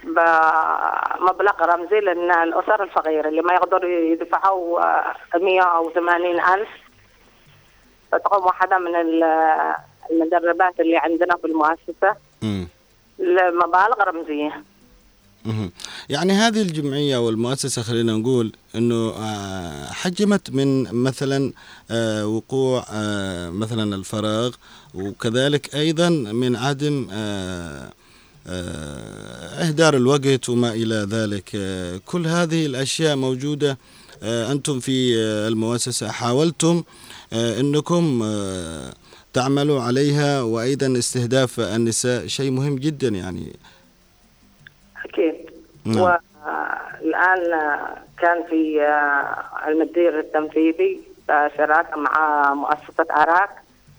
E: بمبلغ رمزي لأن الأسر الفقيرة اللي ما يقدروا يدفعوا آه، 100 أو 80 ألف. فتقوم واحدة من المدربات اللي عندنا في المؤسسة
A: مم.
E: لمبالغ رمزية.
A: يعني هذه الجمعية والمؤسسة خلينا نقول أنه آه، حجمت من مثلا آه، وقوع آه، مثلا الفراغ وكذلك أيضا من عدم إهدار الوقت وما إلى ذلك كل هذه الأشياء موجودة أنتم في المؤسسة حاولتم أنكم تعملوا عليها وأيضا استهداف النساء شيء مهم جدا يعني.
E: أكيد.
A: نعم.
E: والآن آه، كان في آه، المدير التنفيذي آه، شراكة مع مؤسسة أراك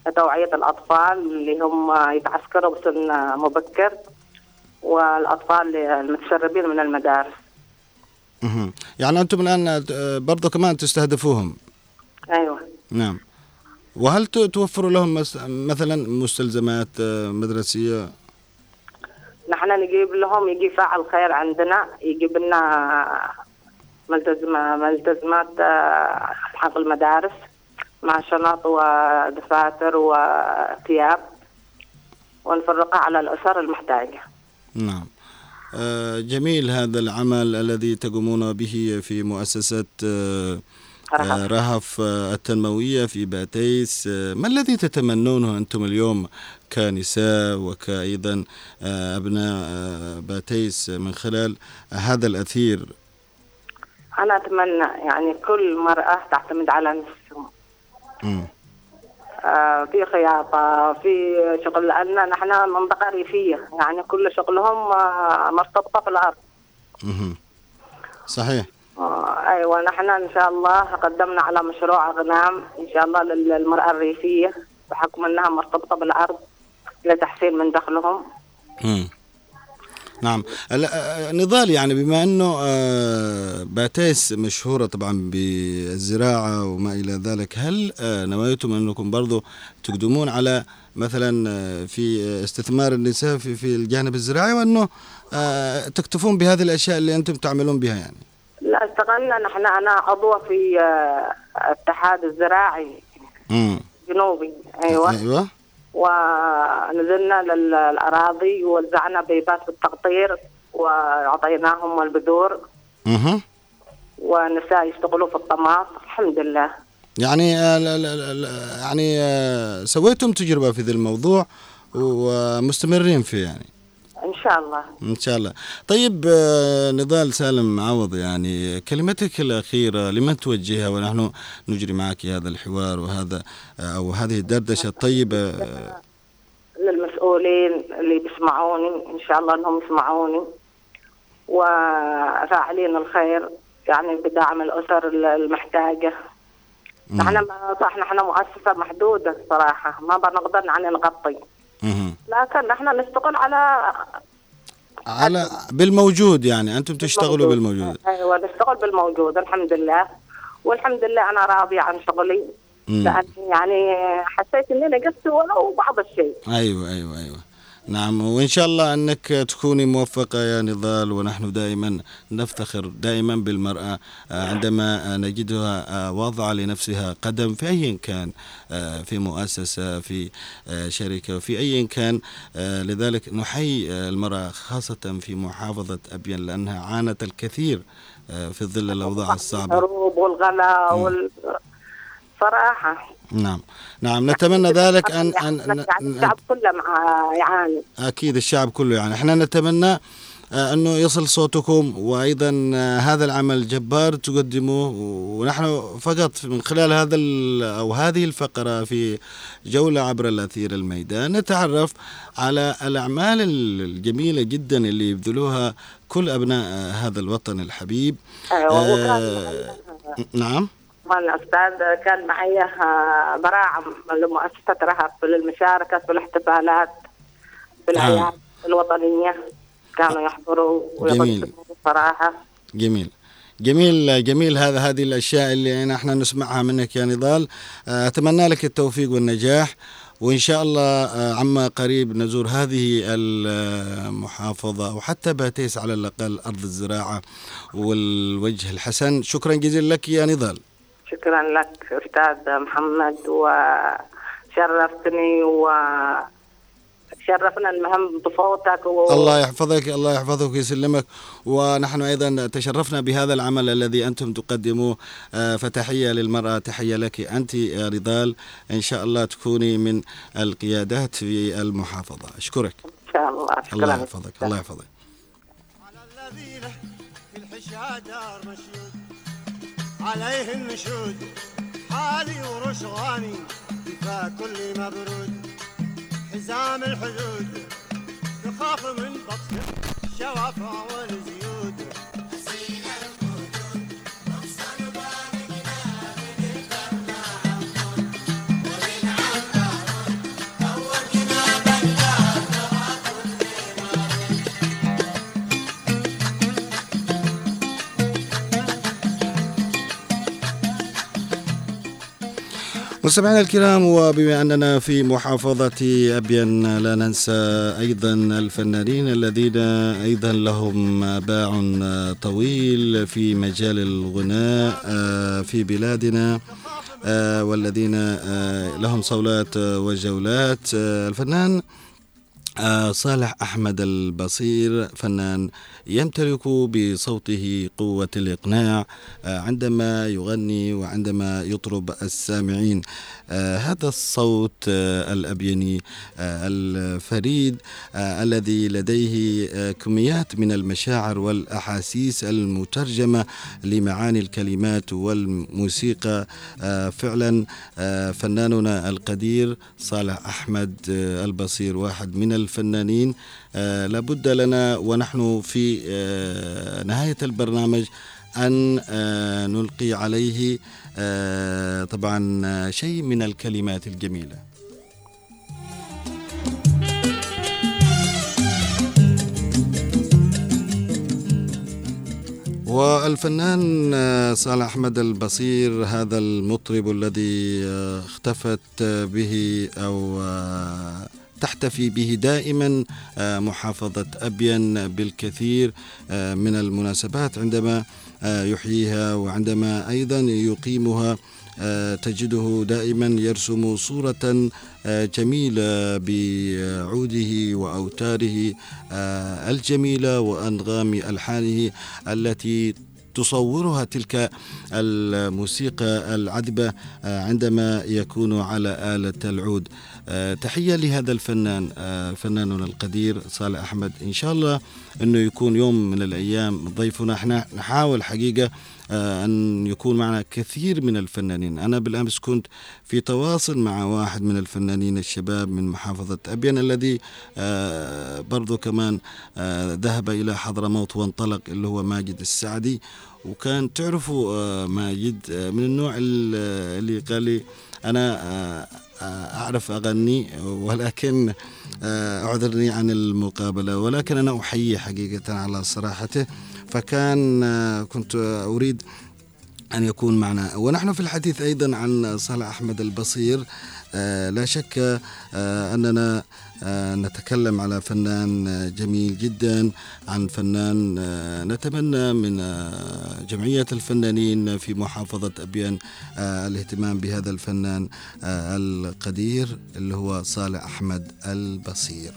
E: لتوعية الأطفال اللي هم يتعسكروا بسن آه، مبكر والأطفال المتسربين من المدارس.
A: يعني أنتم الآن آه، برضو كمان تستهدفوهم.
E: أيوة.
A: نعم. وهل توفروا لهم مثلا مستلزمات آه، مدرسية؟
E: نحن نجيب لهم يجي فاعل خير عندنا يجيب لنا ملتزمة ملتزمات آه، حق المدارس مع شنط ودفاتر وثياب ونفرقها على الأسر المحتاجة.
A: نعم. آه، جميل هذا العمل الذي تقومون به في مؤسسة
E: رهف.
A: رهف آه، التنموية في باتيس آه، ما الذي تتمنونه أنتم اليوم كنساء وكأيضا آه، أبناء آه، باتيس من خلال هذا الأثير
E: أنا أتمنى يعني كل مرأة تعتمد على نفسها. آه، في خياطة في شغل لأن نحن منطقة ريفية يعني كل شغلهم آه، مرتبطة في الأرض.
A: صحيح
E: آه، أيوة نحن إن شاء الله قدمنا على مشروع أغنام إن شاء الله للمرأة الريفية بحكم أنها مرتبطة بالأرض لتحسين من دخلهم.
A: مم. نعم. ال- آه، نضال يعني بما إنه آه، باتيس مشهورة طبعا بالزراعة وما إلى ذلك هل آه، نويتم أنكم برضو تقدمون على مثلا آه، في استثمار النساء في في الجانب الزراعي وأنه آه، تكتفون بهذه الأشياء اللي أنتم تعملون بها يعني؟
E: اشتغلنا نحن أنا عضوة في آه، الاتحاد الزراعي
A: امم
E: الجنوبي أيوة.
A: أيوه.
E: ونزلنا للأراضي ووزعنا بيبات بالتقطير وأعطيناهم البذور.
A: أها
E: والنساء يشتغلوا في الطماط. الحمد لله.
A: يعني آه، لا- لا- لا- لا- يعني آه، سويتم تجربة في ذا الموضوع ومستمرين فيه يعني.
E: إن شاء الله.
A: إن شاء الله. طيب آه، نضال سالم عوض يعني كلمتك الأخيرة لمن توجهها ونحن نجري معك هذا الحوار وهذا آه، أو هذه الدردشة؟ الطيبه آه،
E: للمسؤولين اللي بيسمعوني إن شاء الله أنهم يسمعوني. وفاعلين الخير يعني بدعم الأسر المحتاجة. نحن نحن مؤسسة محدودة صراحة ما بنقدر يعني نغطي. لكن نحن نشتغل على
A: على بالموجود يعني أنتم تشتغلوا بالموجود.
E: أيوه نشتغل بالموجود الحمد لله. والحمد لله أنا راضيه عن شغلي يعني حسيت إني نقصت ولو بعض الشيء.
A: أيوه أيوه أيوه. نعم وإن شاء الله أنك تكوني موفقة يا نضال ونحن دائما نفتخر دائما بالمرأة آه، عندما نجدها آه، واضعة لنفسها قدم في أي كان آه، في مؤسسة في شركة في أي كان لذلك نحيي المرأة خاصة في محافظة ابين لأنها عانت الكثير في ظل الأوضاع الصعبة.
E: الحروب والغلاء وال صراحة.
A: نعم. نعم نتمنى ذلك ان ان
E: يعني
A: أن-
E: الشعب كله مع يعاني.
A: أكيد الشعب كله يعني. إحنا نتمنى آه، أنه يصل صوتكم وأيضا آه، هذا العمل الجبار تقدموه ونحن فقط من خلال هذا أو هذه الفقرة في جولة عبر الأثير الميدان نتعرف على الأعمال الجميلة جدا اللي يبذلوها كل أبناء آه، هذا الوطن الحبيب.
E: أيوه وكان
A: آه، نعم.
E: الأستاذ كان معي آه، براعم لمؤسسة رهب للمشاركة في الاحتفالات في الاعياد الوطنية. كانوا يحضروا
A: جميل.
E: صراحة
A: جميل. جميل جميل هذا هذه الأشياء اللي نحن نسمعها منك يا نضال. آه، أتمنى لك التوفيق والنجاح وإن شاء الله آه، عما قريب نزور هذه المحافظة وحتى باتيس على الأقل أرض الزراعة والوجه الحسن. شكرا جزيلا لك يا نضال.
E: شكرا لك أستاذ محمد وشرفتني و شرفنا المهم بصوتك و...
A: الله يحفظك الله يحفظك ويسلمك. ونحن أيضا تشرفنا بهذا العمل الذي أنتم تقدموه. آه، فتحية للمرأة تحية لك أنت يا رضال. إن شاء الله تكوني من القيادات في المحافظة. أشكرك.
E: إن شاء الله. شكرا.
A: الله يحفظك الله يحفظك.
C: على الذين في الحشا دار مشيود عليه النشود حالي ورشغاني كل مبرود. حزام الحدود تخاف من بطش الشوافع والزيود.
A: مستمعينا الكرام وبما أننا في محافظة أبين لا ننسى أيضا الفنانين الذين أيضا لهم باع طويل في مجال الغناء آه، في بلادنا آه، والذين آه، لهم صولات وجولات. الفنان صالح أحمد البصير فنان يمتلك بصوته قوة الإقناع آه، عندما يغني وعندما يطرب السامعين. آه، هذا الصوت آه، الأبيني آه، الفريد آه، الذي لديه آه، كميات من المشاعر والأحاسيس المترجمة لمعاني الكلمات والموسيقى. آه، فعلا آه، فناننا القدير صالح أحمد آه، البصير واحد من الفنانين. آه، لابد لنا ونحن في آه، نهاية البرنامج أن آه، نلقي عليه طبعا شيء من الكلمات الجميلة. والفنان صالح أحمد البصير هذا المطرب الذي اختفت به أو تحتفي به دائما آه، محافظة أبين بالكثير آه، من المناسبات عندما آه، يحييها وعندما أيضا يقيمها تجده دائما يرسم صورة جميلة بعوده وأوتاره الجميلة وأنغام ألحانه التي تصورها تلك الموسيقى العذبة آه، عندما يكون على آلة العود. آه، تحية لهذا الفنان آه، فناننا القدير صالح أحمد. إن شاء الله أنه يكون يوم من الأيام ضيفنا. إحنا نحاول حقيقة أن يكون معنا كثير من الفنانين. أنا بالأمس كنت في تواصل مع واحد من الفنانين الشباب من محافظة أبين الذي آه، برضو كمان آه، ذهب إلى حضرموت وانطلق اللي هو ماجد السعدي. وكان تعرفوا آه، ماجد آه، من النوع ال- اللي قال لي أنا آه، آه، أعرف أغني ولكن آه، أعذرني عن المقابلة ولكن أنا أحييه حقيقة على صراحته. فكان آه، كنت أريد أن يكون معنا. ونحن في الحديث أيضا عن صالح أحمد البصير. آه، لا شك آه، أننا نتكلم على فنان جميل جدا. عن فنان نتمنى من جمعية الفنانين في محافظة أبيان الاهتمام بهذا الفنان القدير اللي هو صالح أحمد البصير.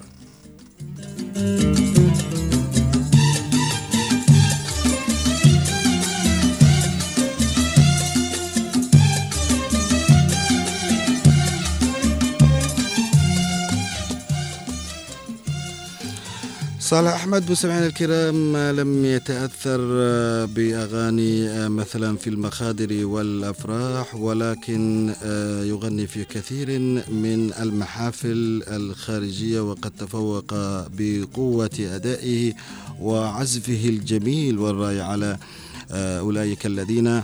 A: صالح أحمد مستمعينا الكرام لم يتأثر آه، بأغاني آه، مثلا في المخادر والأفراح ولكن آه، يغني في كثير من المحافل الخارجية وقد تفوق بقوة أدائه وعزفه الجميل والرائع على أولئك الذين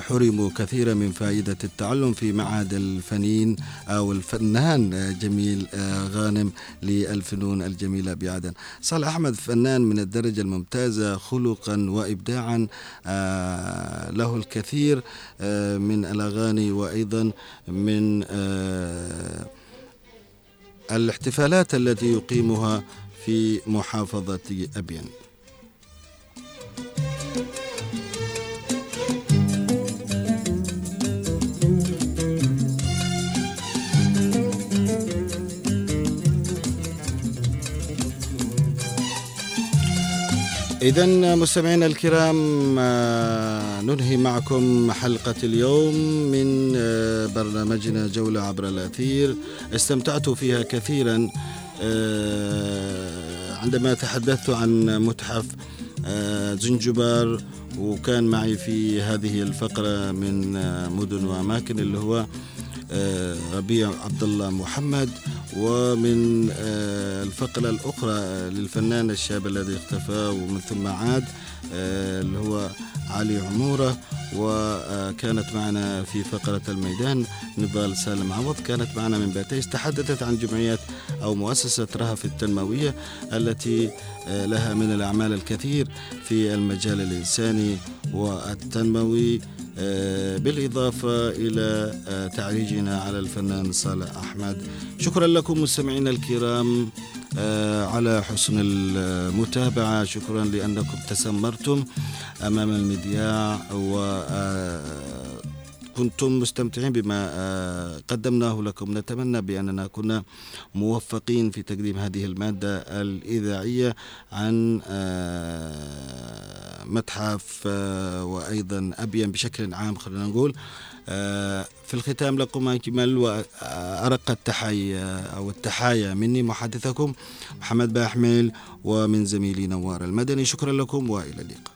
A: حرموا كثيرا من فائدة التعلم في معهد الفنين أو الفنان آه، جميل آه، غانم للفنون الجميلة بعدن. صالح أحمد فنان من الدرجة الممتازة خلقا وإبداعا آه، له الكثير آه، من الأغاني وأيضا من آه، الاحتفالات التي يقيمها في محافظة أبين إذا مستمعينا الكرام آه، ننهي معكم حلقة اليوم من آه، برنامجنا جولة عبر الأثير. استمتعت فيها كثيرا آه، عندما تحدثت عن متحف زنجبار وكان معي في هذه الفقرة من مدن وأماكن اللي هو ربيع عبد الله محمد. ومن آه، الفقرة الأخرى آه، للفنان الشاب الذي اختفى ومن ثم عاد آه، اللي هو علي عمورة. وكانت معنا في فقرة الميدان نضال سالم عوض. كانت معنا من باتيس تحدثت عن جمعية أو مؤسسة رهف التنموية التي لها من الأعمال الكثير في المجال الإنساني والتنموي. بالإضافة إلى آه، تعريجنا على الفنان صالح أحمد. شكرا لكم مستمعينا الكرام آه، على حسن المتابعة. شكرا لأنكم تسمرتم أمام المذياع و آه، كنتم مستمتعين بما آه، قدمناه لكم. نتمنى بأننا كنا موفقين في تقديم هذه المادة الإذاعية عن آه، متحف آه، وأيضا أبين بشكل عام خلينا نقول. في الختام لكم أجمل وأرق التحية أو التحايا مني محدثكم محمد باحمل ومن زميلي نوار المدني. شكرا لكم وإلى اللقاء.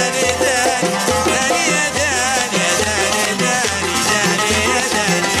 F: ولا من بصرني من